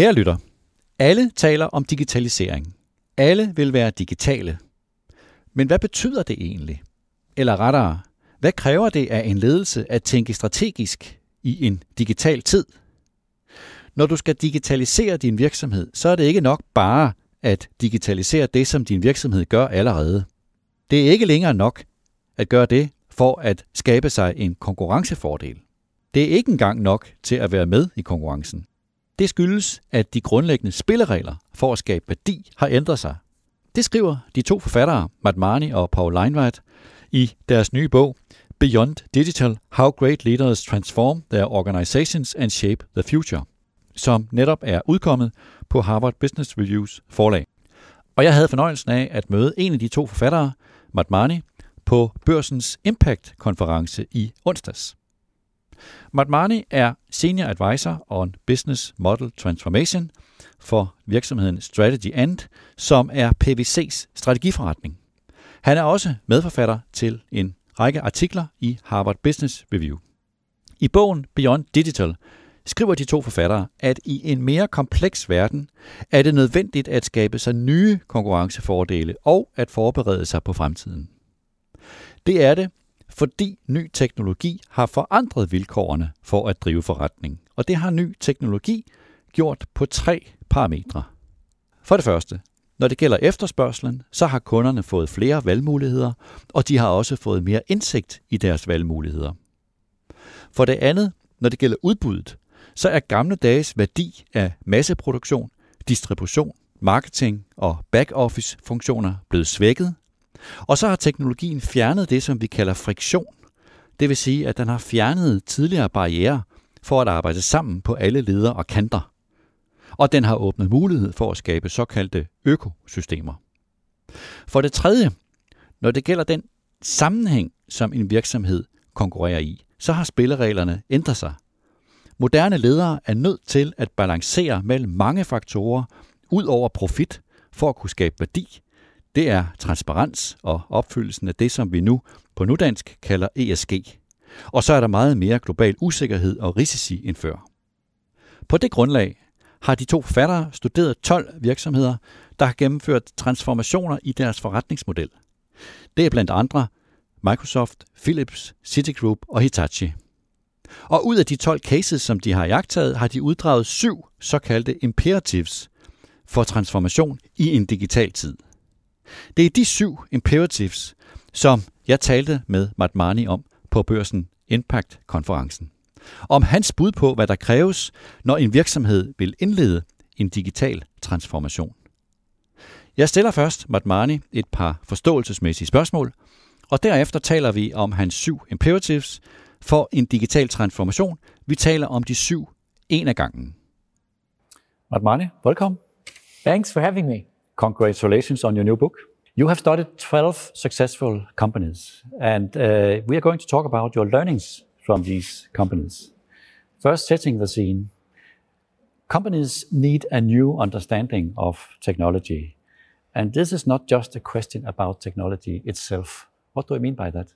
Kære lytter, alle taler om digitalisering. Alle vil være digitale. Men hvad betyder det egentlig? Eller rettere, hvad kræver det af en ledelse at tænke strategisk i en digital tid? Når du skal digitalisere din virksomhed, så er det ikke nok bare at digitalisere det, som din virksomhed gør allerede. Det er ikke længere nok at gøre det for at skabe sig en konkurrencefordel. Det er ikke engang nok til at være med i konkurrencen. Det skyldes, at de grundlæggende spilleregler for at skabe værdi har ændret sig. Det skriver de to forfattere, Matt Marni og Paul Leinwright, i deres nye bog Beyond Digital – How Great Leaders Transform Their Organizations and Shape the Future, som netop er udkommet på Harvard Business Reviews forlag. Og jeg havde fornøjelsen af at møde en af de to forfattere, Matt Marni, på børsens Impact-konference i onsdags. Madmani er Senior Advisor on Business Model Transformation for virksomheden Strategy End, som er PVC's strategiforretning. Han er også medforfatter til en række artikler i Harvard Business Review. I bogen Beyond Digital skriver de to forfattere, at i en mere kompleks verden er det nødvendigt at skabe sig nye konkurrencefordele og at forberede sig på fremtiden. Det er det, fordi ny teknologi har forandret vilkårene for at drive forretning. Og det har ny teknologi gjort på tre parametre. For det første, når det gælder efterspørgselen, så har kunderne fået flere valgmuligheder, og de har også fået mere indsigt i deres valgmuligheder. For det andet, når det gælder udbuddet, så er gamle dages værdi af masseproduktion, distribution, marketing og back-office funktioner blevet svækket, og så har teknologien fjernet det, som vi kalder friktion. Det vil sige, at den har fjernet tidligere barriere for at arbejde sammen på alle leder og kanter. Og den har åbnet mulighed for at skabe såkaldte økosystemer. For det tredje, når det gælder den sammenhæng, som en virksomhed konkurrerer i, så har spillereglerne ændret sig. Moderne ledere er nødt til at balancere mellem mange faktorer ud over profit for at kunne skabe værdi, det er transparens og opfyldelsen af det, som vi nu på nudansk kalder ESG. Og så er der meget mere global usikkerhed og risici end før. På det grundlag har de to forfattere studeret 12 virksomheder, der har gennemført transformationer i deres forretningsmodel. Det er blandt andre Microsoft, Philips, Citigroup og Hitachi. Og ud af de 12 cases, som de har jagtet, har de uddraget syv såkaldte imperatives for transformation i en digital tid – det er de syv imperatives, som jeg talte med Matmani om på børsen Impact-konferencen. Om hans bud på, hvad der kræves, når en virksomhed vil indlede en digital transformation. Jeg stiller først Matmani et par forståelsesmæssige spørgsmål, og derefter taler vi om hans syv imperatives for en digital transformation. Vi taler om de syv en af gangen. Matmani, velkommen. Thanks for having me. Congratulations on your new book. You have started 12 successful companies, and uh, we are going to talk about your learnings from these companies. First, setting the scene. Companies need a new understanding of technology. And this is not just a question about technology itself. What do I mean by that?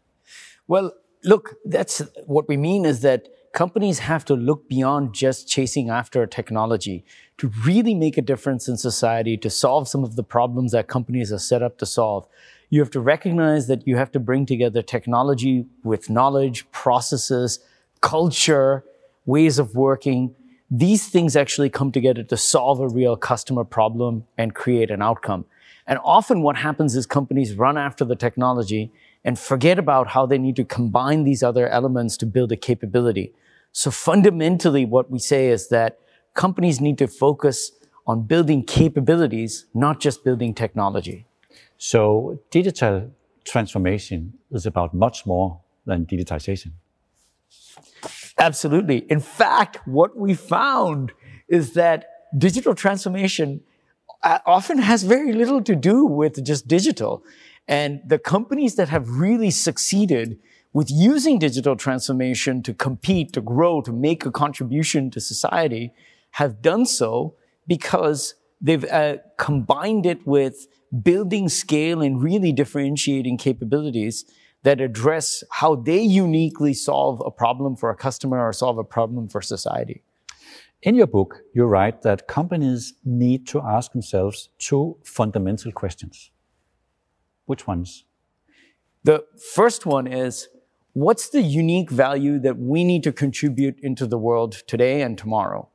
Well, look, that's what we mean is that companies have to look beyond just chasing after technology to really make a difference in society, to solve some of the problems that companies are set up to solve. You have to recognize that you have to bring together technology with knowledge, processes, culture, ways of working. These things actually come together to solve a real customer problem and create an outcome. And often what happens is companies run after the technology and forget about how they need to combine these other elements to build a capability. So fundamentally, what we say is that companies need to focus on building capabilities, not just building technology. So digital transformation is about much more than digitization. Absolutely. In fact, what we found is that digital transformation uh, often has very little to do with just digital. And the companies that have really succeeded with using digital transformation to compete, to grow, to make a contribution to society have done so because they've uh, combined it with building scale and really differentiating capabilities that address how they uniquely solve a problem for a customer or solve a problem for society. In your book, you write that companies need to ask themselves two fundamental questions. Which ones? The first one is what's the unique value that we need to contribute into the world today and tomorrow?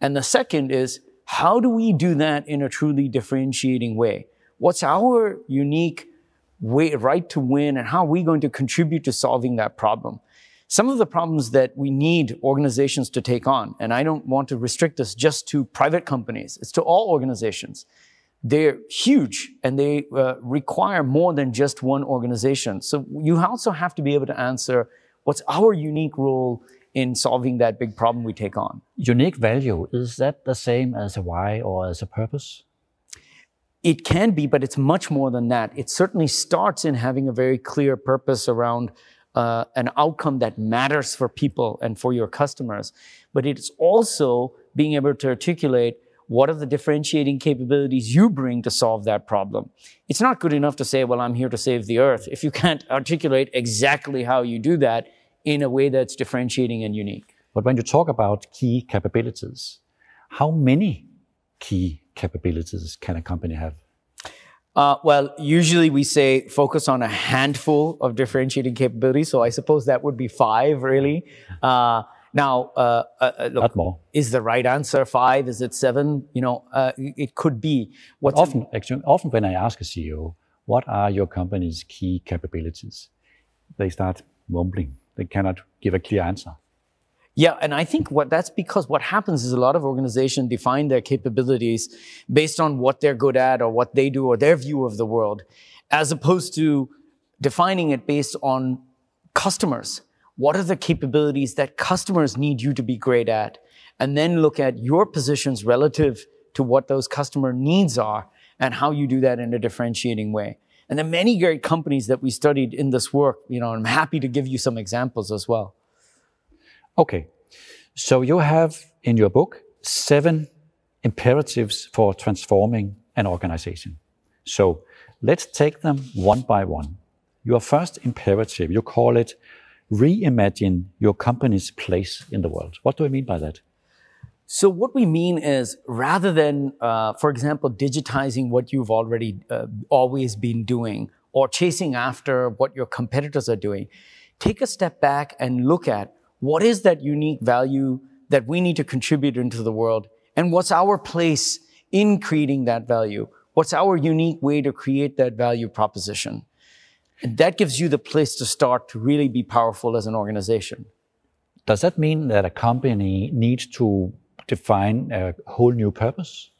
And the second is how do we do that in a truly differentiating way? What's our unique way, right to win and how are we going to contribute to solving that problem? Some of the problems that we need organizations to take on, and I don't want to restrict this just to private companies, it's to all organizations. They're huge and they uh, require more than just one organization. So you also have to be able to answer what's our unique role in solving that big problem we take on. Unique value, is that the same as a why or as a purpose? It can be, but it's much more than that. It certainly starts in having a very clear purpose around uh, an outcome that matters for people and for your customers. But it's also being able to articulate what are the differentiating capabilities you bring to solve that problem? It's not good enough to say, well, I'm here to save the earth if you can't articulate exactly how you do that in a way that's differentiating and unique. But when you talk about key capabilities, how many key capabilities can a company have? Uh, well, usually we say focus on a handful of differentiating capabilities. So I suppose that would be five, really. Uh, now, uh, uh, uh, look, more. is the right answer five? Is it seven? You know, uh, it could be. What's often, actually, often when I ask a CEO, what are your company's key capabilities? They start mumbling. They cannot give a clear answer. Yeah, and I think what that's because what happens is a lot of organizations define their capabilities based on what they're good at or what they do or their view of the world, as opposed to defining it based on customers what are the capabilities that customers need you to be great at? And then look at your positions relative to what those customer needs are and how you do that in a differentiating way. And the many great companies that we studied in this work, you know, I'm happy to give you some examples as well. Okay. So you have in your book seven imperatives for transforming an organization. So let's take them one by one. Your first imperative, you call it reimagine your company's place in the world. What do I mean by that? So what we mean is rather than, uh, for example, digitizing what you've already uh, always been doing or chasing after what your competitors are doing, take a step back and look at what is that unique value that we need to contribute into the world and what's our place in creating that value? What's our unique way to create that value proposition? And that gives you the place to start to really be powerful as an organization. Does that mean that a company needs to define a whole new purpose?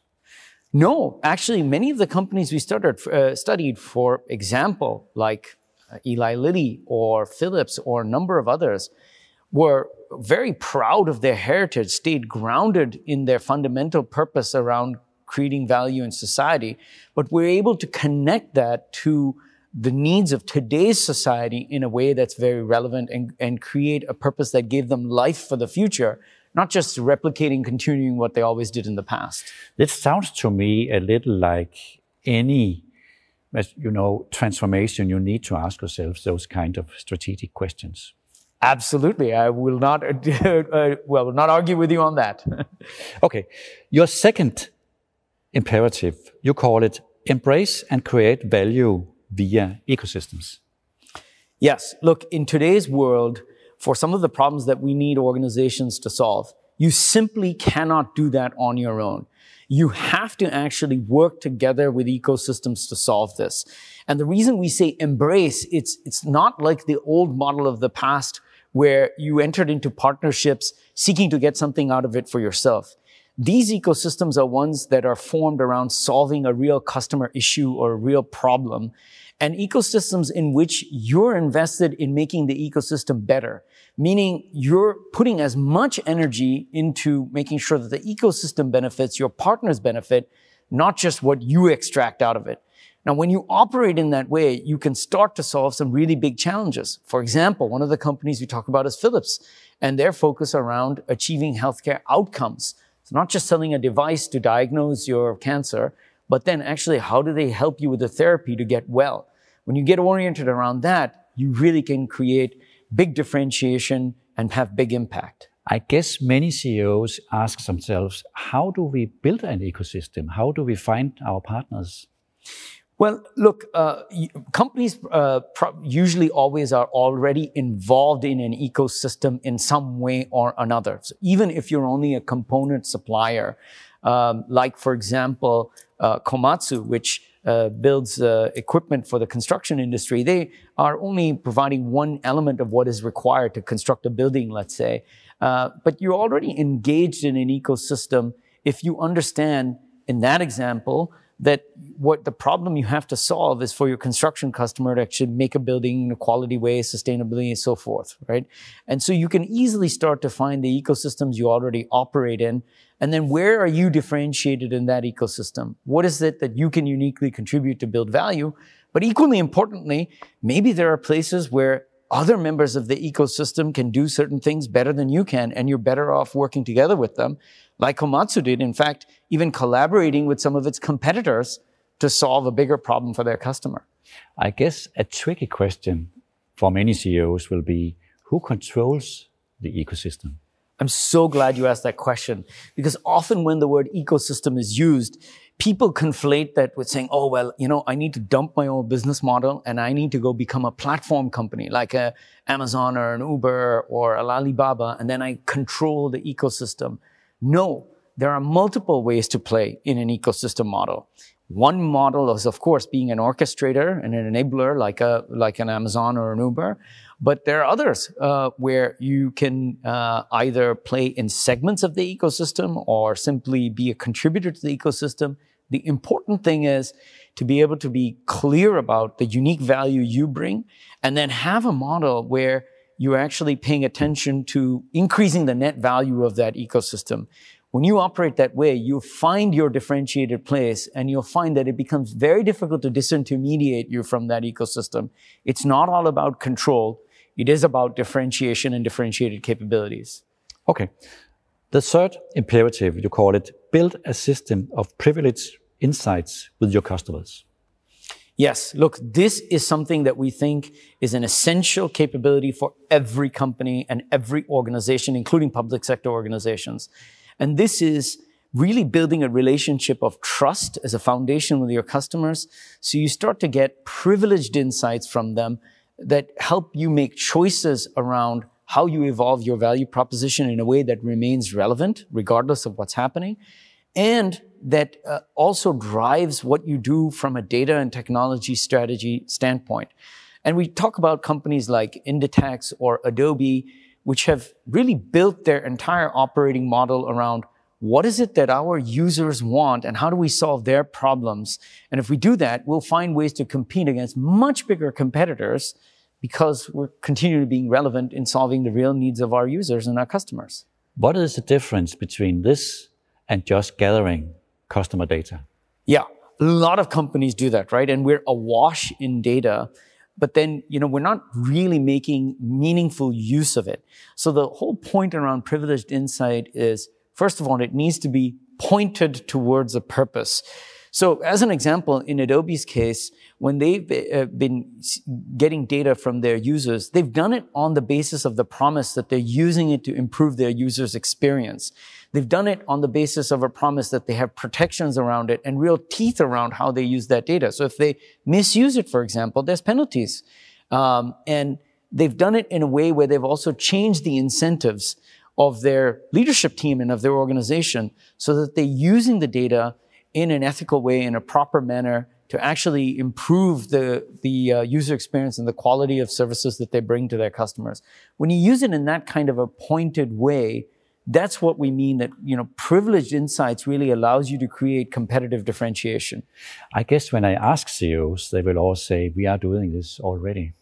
No, actually, many of the companies we started, uh, studied, for example, like uh, Eli Lilly or Philips or a number of others, were very proud of their heritage, stayed grounded in their fundamental purpose around creating value in society, but we're able to connect that to the needs of today's society in a way that's very relevant and, and create a purpose that gave them life for the future, not just replicating, continuing what they always did in the past. This sounds to me a little like any, you know, transformation. You need to ask yourself those kind of strategic questions. Absolutely, I will not. Uh, well, will not argue with you on that. okay, your second imperative, you call it embrace and create value via ecosystems. Yes. Look, in today's world, for some of the problems that we need organizations to solve, you simply cannot do that on your own. You have to actually work together with ecosystems to solve this. And the reason we say embrace, it's, it's not like the old model of the past where you entered into partnerships seeking to get something out of it for yourself. These ecosystems are ones that are formed around solving a real customer issue or a real problem and ecosystems in which you're invested in making the ecosystem better, meaning you're putting as much energy into making sure that the ecosystem benefits, your partners benefit, not just what you extract out of it. Now, when you operate in that way, you can start to solve some really big challenges. For example, one of the companies we talk about is Philips and their focus around achieving healthcare outcomes. It's not just selling a device to diagnose your cancer, but then actually, how do they help you with the therapy to get well? When you get oriented around that, you really can create big differentiation and have big impact. I guess many CEOs ask themselves, how do we build an ecosystem? How do we find our partners? Well, look, uh, companies uh, usually always are already involved in an ecosystem in some way or another. So even if you're only a component supplier, um, like for example, Komatsu, which uh, builds uh, equipment for the construction industry, they are only providing one element of what is required to construct a building, let's say. Uh, but you're already engaged in an ecosystem if you understand, in that example, that what the problem you have to solve is for your construction customer to actually make a building in a quality way, sustainably, and so forth, right? And so you can easily start to find the ecosystems you already operate in. And then where are you differentiated in that ecosystem? What is it that you can uniquely contribute to build value? But equally importantly, maybe there are places where other members of the ecosystem can do certain things better than you can, and you're better off working together with them, like Komatsu did. In fact, even collaborating with some of its competitors to solve a bigger problem for their customer. I guess a tricky question for many CEOs will be who controls the ecosystem? I'm so glad you asked that question because often when the word ecosystem is used, people conflate that with saying, oh, well, you know, I need to dump my own business model and I need to go become a platform company like a Amazon or an Uber or a Alibaba, and then I control the ecosystem. No, there are multiple ways to play in an ecosystem model. One model is, of course, being an orchestrator and an enabler like a like an Amazon or an Uber. But there are others uh, where you can uh, either play in segments of the ecosystem or simply be a contributor to the ecosystem. The important thing is to be able to be clear about the unique value you bring and then have a model where you're actually paying attention to increasing the net value of that ecosystem. When you operate that way, you find your differentiated place and you'll find that it becomes very difficult to disintermediate you from that ecosystem. It's not all about control. It is about differentiation and differentiated capabilities. Okay. The third imperative, you call it, build a system of privileged insights with your customers. Yes, look, this is something that we think is an essential capability for every company and every organization, including public sector organizations. And this is really building a relationship of trust as a foundation with your customers. So you start to get privileged insights from them that help you make choices around how you evolve your value proposition in a way that remains relevant, regardless of what's happening, and that uh, also drives what you do from a data and technology strategy standpoint. And we talk about companies like Inditex or Adobe which have really built their entire operating model around what is it that our users want and how do we solve their problems? And if we do that, we'll find ways to compete against much bigger competitors because we're continuing being relevant in solving the real needs of our users and our customers. What is the difference between this and just gathering customer data? Yeah, a lot of companies do that, right? And we're awash in data but then you know we're not really making meaningful use of it. So the whole point around privileged insight is first of all it needs to be pointed towards a purpose so as an example in adobe's case when they've uh, been getting data from their users they've done it on the basis of the promise that they're using it to improve their users experience They've done it on the basis of a promise that they have protections around it and real teeth around how they use that data. So if they misuse it, for example, there's penalties. Um, and they've done it in a way where they've also changed the incentives of their leadership team and of their organization so that they're using the data in an ethical way, in a proper manner to actually improve the, the uh, user experience and the quality of services that they bring to their customers. When you use it in that kind of a pointed way, that's what we mean that, you know, privileged insights really allows you to create competitive differentiation. I guess when I ask CEOs, they will all say, we are doing this already.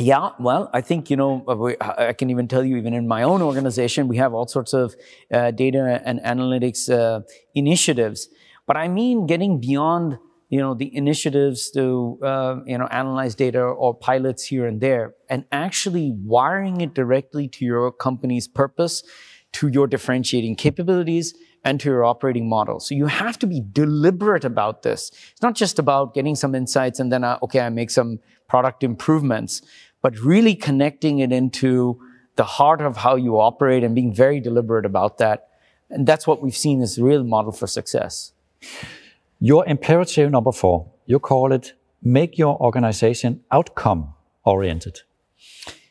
Yeah, well, I think, you know, uh, I can even tell you, even in my own organization, we have all sorts of uh, data and analytics uh, initiatives. But I mean getting beyond you know, the initiatives to, uh, you know, analyze data or pilots here and there and actually wiring it directly to your company's purpose, to your differentiating capabilities and to your operating model. So you have to be deliberate about this. It's not just about getting some insights and then, uh, okay, I make some product improvements, but really connecting it into the heart of how you operate and being very deliberate about that. And that's what we've seen as a real model for success. Your imperative number four, you call it make your organization outcome oriented.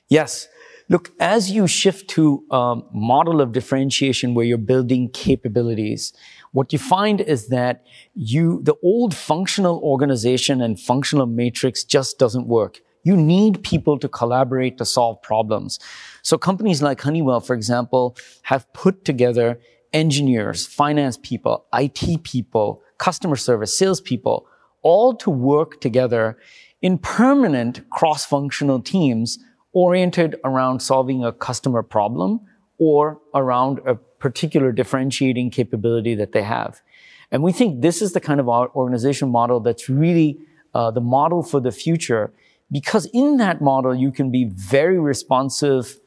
Yes. Look, as you shift to a model of differentiation where you're building capabilities, what you find is that you, the old functional organization and functional matrix just doesn't work. You need people to collaborate to solve problems. So companies like Honeywell, for example, have put together engineers, finance people, IT people, customer service, salespeople, all to work together in permanent cross-functional teams oriented around solving a customer problem or around a particular differentiating capability that they have. And we think this is the kind of organization model that's really uh, the model for the future because in that model, you can be very responsive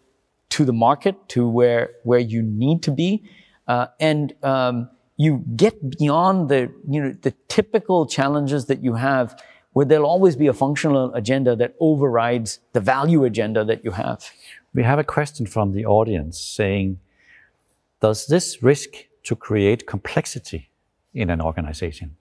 to the market, to where, where you need to be. Uh, and um, you get beyond the, you know, the typical challenges that you have where there'll always be a functional agenda that overrides the value agenda that you have. We have a question from the audience saying, does this risk to create complexity in an organization?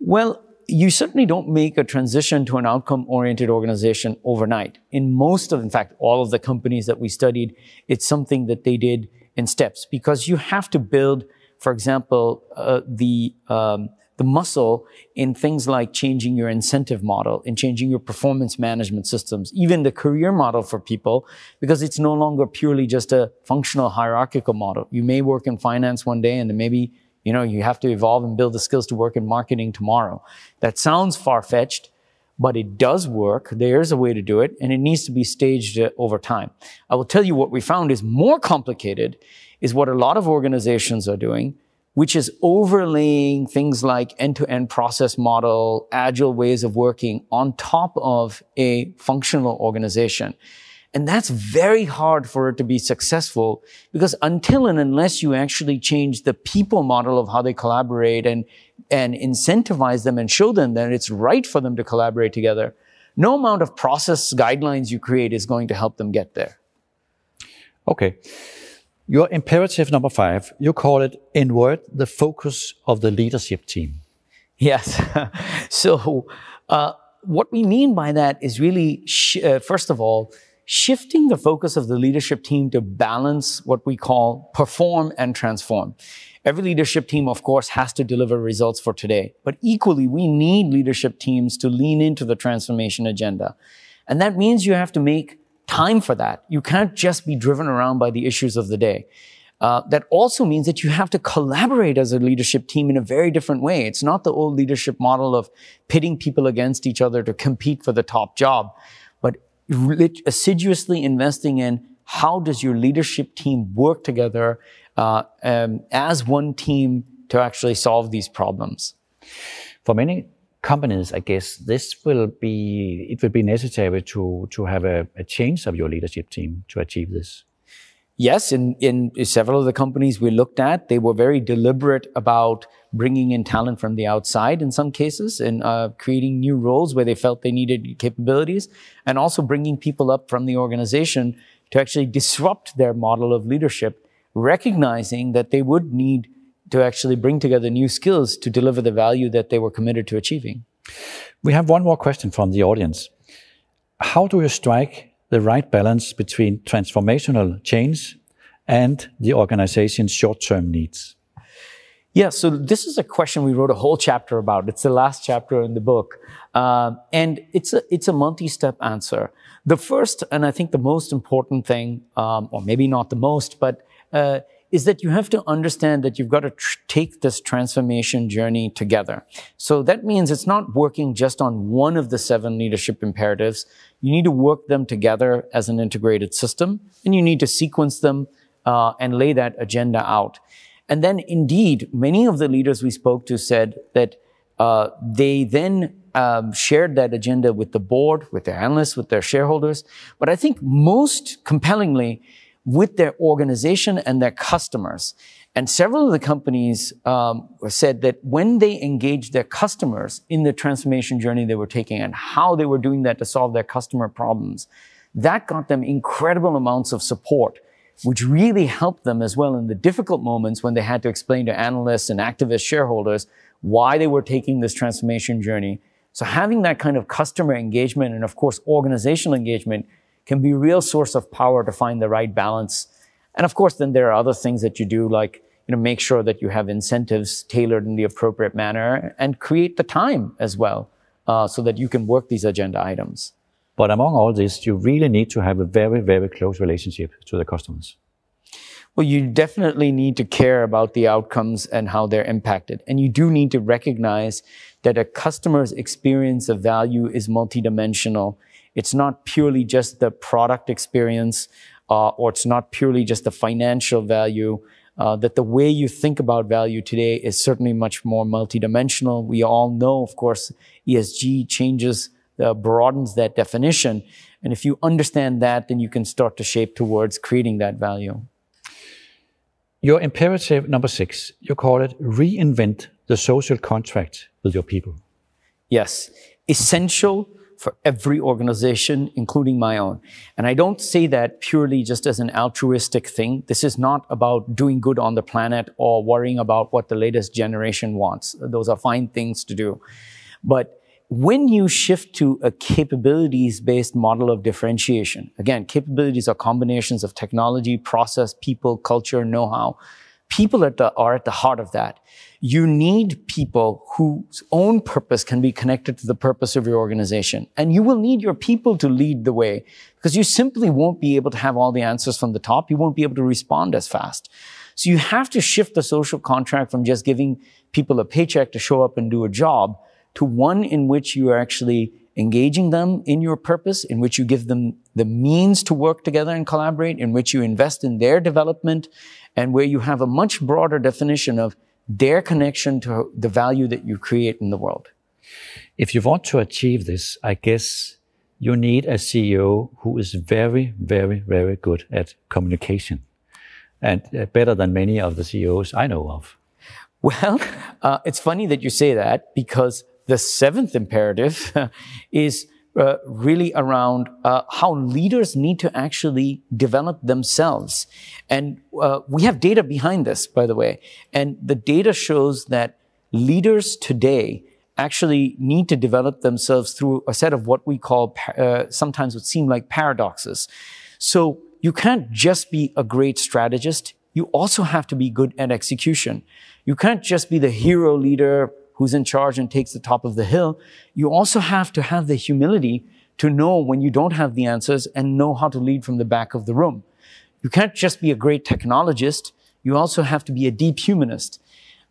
Well, you certainly don't make a transition to an outcome oriented organization overnight. In most of, in fact, all of the companies that we studied, it's something that they did in steps because you have to build, for example, uh, the, um, the muscle in things like changing your incentive model, in changing your performance management systems, even the career model for people, because it's no longer purely just a functional hierarchical model. You may work in finance one day and then maybe, you know, you have to evolve and build the skills to work in marketing tomorrow. That sounds far-fetched, but it does work. There's a way to do it and it needs to be staged uh, over time. I will tell you what we found is more complicated is what a lot of organizations are doing, which is overlaying things like end-to-end process model, agile ways of working on top of a functional organization. And that's very hard for it to be successful because until and unless you actually change the people model of how they collaborate and, and incentivize them and show them that it's right for them to collaborate together, no amount of process guidelines you create is going to help them get there. Okay. Your imperative number five, you call it invert the focus of the leadership team. Yes. so, uh, what we mean by that is really, uh, first of all, shifting the focus of the leadership team to balance what we call perform and transform. Every leadership team, of course, has to deliver results for today, but equally, we need leadership teams to lean into the transformation agenda. And that means you have to make time for that. You can't just be driven around by the issues of the day. Uh, that also means that you have to collaborate as a leadership team in a very different way. It's not the old leadership model of pitting people against each other to compete for the top job, assiduously investing in how does your leadership team work together uh, um, as one team to actually solve these problems. For many companies, I guess this will be it will be necessary to to have a, a change of your leadership team to achieve this. Yes, in, in several of the companies we looked at, they were very deliberate about bringing in talent from the outside in some cases and uh, creating new roles where they felt they needed capabilities and also bringing people up from the organization to actually disrupt their model of leadership, recognizing that they would need to actually bring together new skills to deliver the value that they were committed to achieving. We have one more question from the audience. How do you strike the right balance between transformational change and the organization's short-term needs? Yeah, so this is a question we wrote a whole chapter about. It's the last chapter in the book. Uh, and it's a, it's a multi-step answer. The first, and I think the most important thing, um, or maybe not the most, but uh, is that you have to understand that you've got to tr- take this transformation journey together. So that means it's not working just on one of the seven leadership imperatives. You need to work them together as an integrated system, and you need to sequence them uh, and lay that agenda out. And then, indeed, many of the leaders we spoke to said that uh, they then um, shared that agenda with the board, with their analysts, with their shareholders. But I think most compellingly, with their organization and their customers. And several of the companies um, said that when they engaged their customers in the transformation journey they were taking and how they were doing that to solve their customer problems, That got them incredible amounts of support, which really helped them as well in the difficult moments when they had to explain to analysts and activist shareholders why they were taking this transformation journey. So having that kind of customer engagement and of course organizational engagement can be a real source of power to find the right balance. And of course, then there are other things that you do like you know, make sure that you have incentives tailored in the appropriate manner and create the time as well uh, so that you can work these agenda items. But among all this, you really need to have a very, very close relationship to the customers. Well, you definitely need to care about the outcomes and how they're impacted. And you do need to recognize that a customer's experience of value is multidimensional. It's not purely just the product experience, uh, or it's not purely just the financial value. Uh, that the way you think about value today is certainly much more multidimensional. We all know, of course, ESG changes, uh, broadens that definition. And if you understand that, then you can start to shape towards creating that value. Your imperative number six, you call it reinvent the social contract with your people. Yes, essential for every organization, including my own. And I don't say that purely just as an altruistic thing. This is not about doing good on the planet or worrying about what the latest generation wants. Those are fine things to do. But when you shift to a capabilities based model of differentiation, again, capabilities are combinations of technology, process, people, culture, know how. People at the, are at the heart of that. You need people whose own purpose can be connected to the purpose of your organization. And you will need your people to lead the way because you simply won't be able to have all the answers from the top. You won't be able to respond as fast. So you have to shift the social contract from just giving people a paycheck to show up and do a job to one in which you are actually engaging them in your purpose, in which you give them the means to work together and collaborate, in which you invest in their development, and where you have a much broader definition of their connection to the value that you create in the world. If you want to achieve this, I guess you need a CEO who is very, very, very good at communication and uh, better than many of the CEOs I know of. Well, uh, it's funny that you say that because the seventh imperative is uh, really around uh, how leaders need to actually develop themselves. And uh, we have data behind this, by the way. And the data shows that leaders today actually need to develop themselves through a set of what we call uh, sometimes would seem like paradoxes. So you can't just be a great strategist. You also have to be good at execution. You can't just be the hero leader, who's in charge and takes the top of the hill, you also have to have the humility to know when you don't have the answers and know how to lead from the back of the room. You can't just be a great technologist. You also have to be a deep humanist.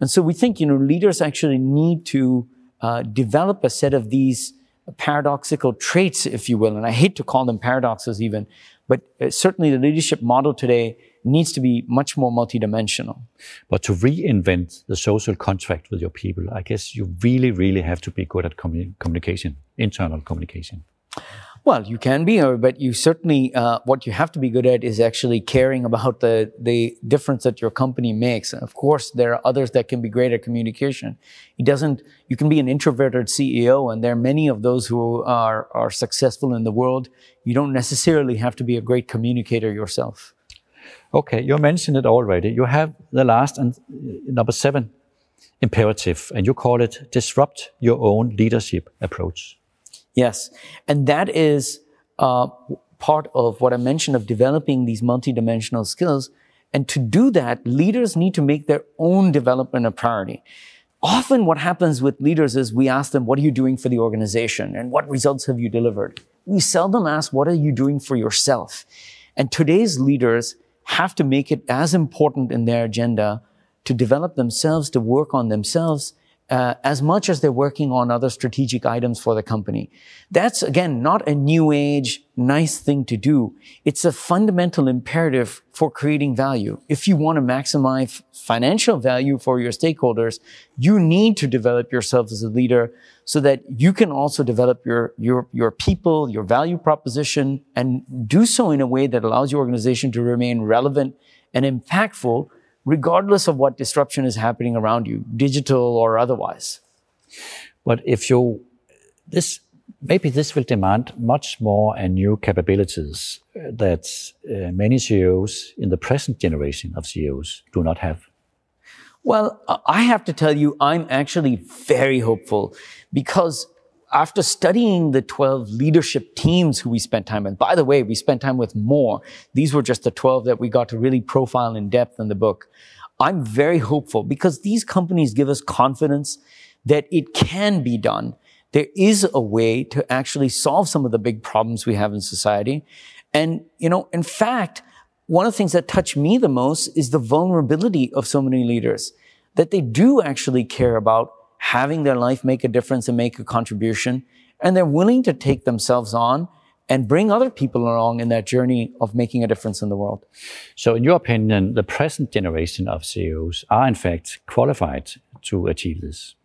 And so we think, you know, leaders actually need to uh, develop a set of these paradoxical traits, if you will. And I hate to call them paradoxes even, but uh, certainly the leadership model today needs to be much more multidimensional. But to reinvent the social contract with your people, I guess you really, really have to be good at communi- communication, internal communication. Well, you can be, but you certainly uh, what you have to be good at is actually caring about the the difference that your company makes. And of course, there are others that can be great at communication. It doesn't. You can be an introverted CEO, and there are many of those who are are successful in the world. You don't necessarily have to be a great communicator yourself. Okay, you mentioned it already. You have the last and uh, number seven imperative, and you call it disrupt your own leadership approach. Yes, and that is uh, part of what I mentioned of developing these multidimensional skills. And to do that, leaders need to make their own development a priority. Often what happens with leaders is we ask them, what are you doing for the organization? And what results have you delivered? We seldom ask, what are you doing for yourself? And today's leaders have to make it as important in their agenda to develop themselves, to work on themselves, uh, as much as they're working on other strategic items for the company. That's again not a new age nice thing to do. It's a fundamental imperative for creating value. If you want to maximize financial value for your stakeholders, you need to develop yourself as a leader so that you can also develop your, your, your people, your value proposition, and do so in a way that allows your organization to remain relevant and impactful regardless of what disruption is happening around you, digital or otherwise. But if you, this maybe this will demand much more and new capabilities that uh, many CEOs in the present generation of CEOs do not have. Well, I have to tell you, I'm actually very hopeful because after studying the 12 leadership teams who we spent time with, by the way, we spent time with more. These were just the 12 that we got to really profile in depth in the book. I'm very hopeful because these companies give us confidence that it can be done. There is a way to actually solve some of the big problems we have in society. And, you know, in fact, one of the things that touch me the most is the vulnerability of so many leaders that they do actually care about having their life make a difference and make a contribution. And they're willing to take themselves on and bring other people along in that journey of making a difference in the world. So, in your opinion, the present generation of CEOs are in fact qualified to achieve this?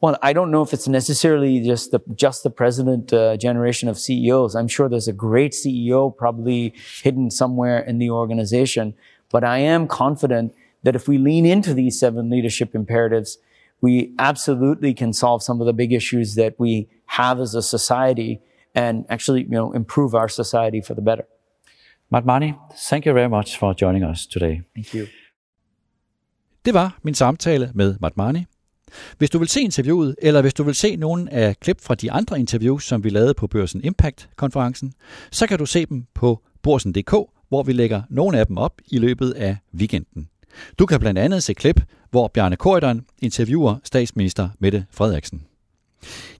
Well, I don't know if it's necessarily just the just the president uh, generation of CEOs. I'm sure there's a great CEO probably hidden somewhere in the organization, but I am confident that if we lean into these seven leadership imperatives, we absolutely can solve some of the big issues that we have as a society and actually, you know, improve our society for the better. Madmani, thank you very much for joining us today. Thank you. Det var min samtale med Madmani. Hvis du vil se interviewet, eller hvis du vil se nogle af klip fra de andre interviews, som vi lavede på Børsen Impact-konferencen, så kan du se dem på borsen.dk, hvor vi lægger nogle af dem op i løbet af weekenden. Du kan blandt andet se klip, hvor Bjarne Korydon interviewer statsminister Mette Frederiksen.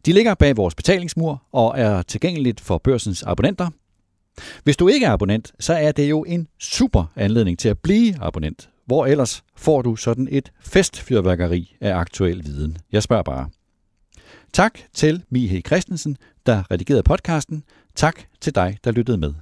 De ligger bag vores betalingsmur og er tilgængeligt for børsens abonnenter. Hvis du ikke er abonnent, så er det jo en super anledning til at blive abonnent. Hvor ellers får du sådan et festfyrværkeri af aktuel viden? Jeg spørger bare. Tak til Mihe Christensen, der redigerede podcasten. Tak til dig, der lyttede med.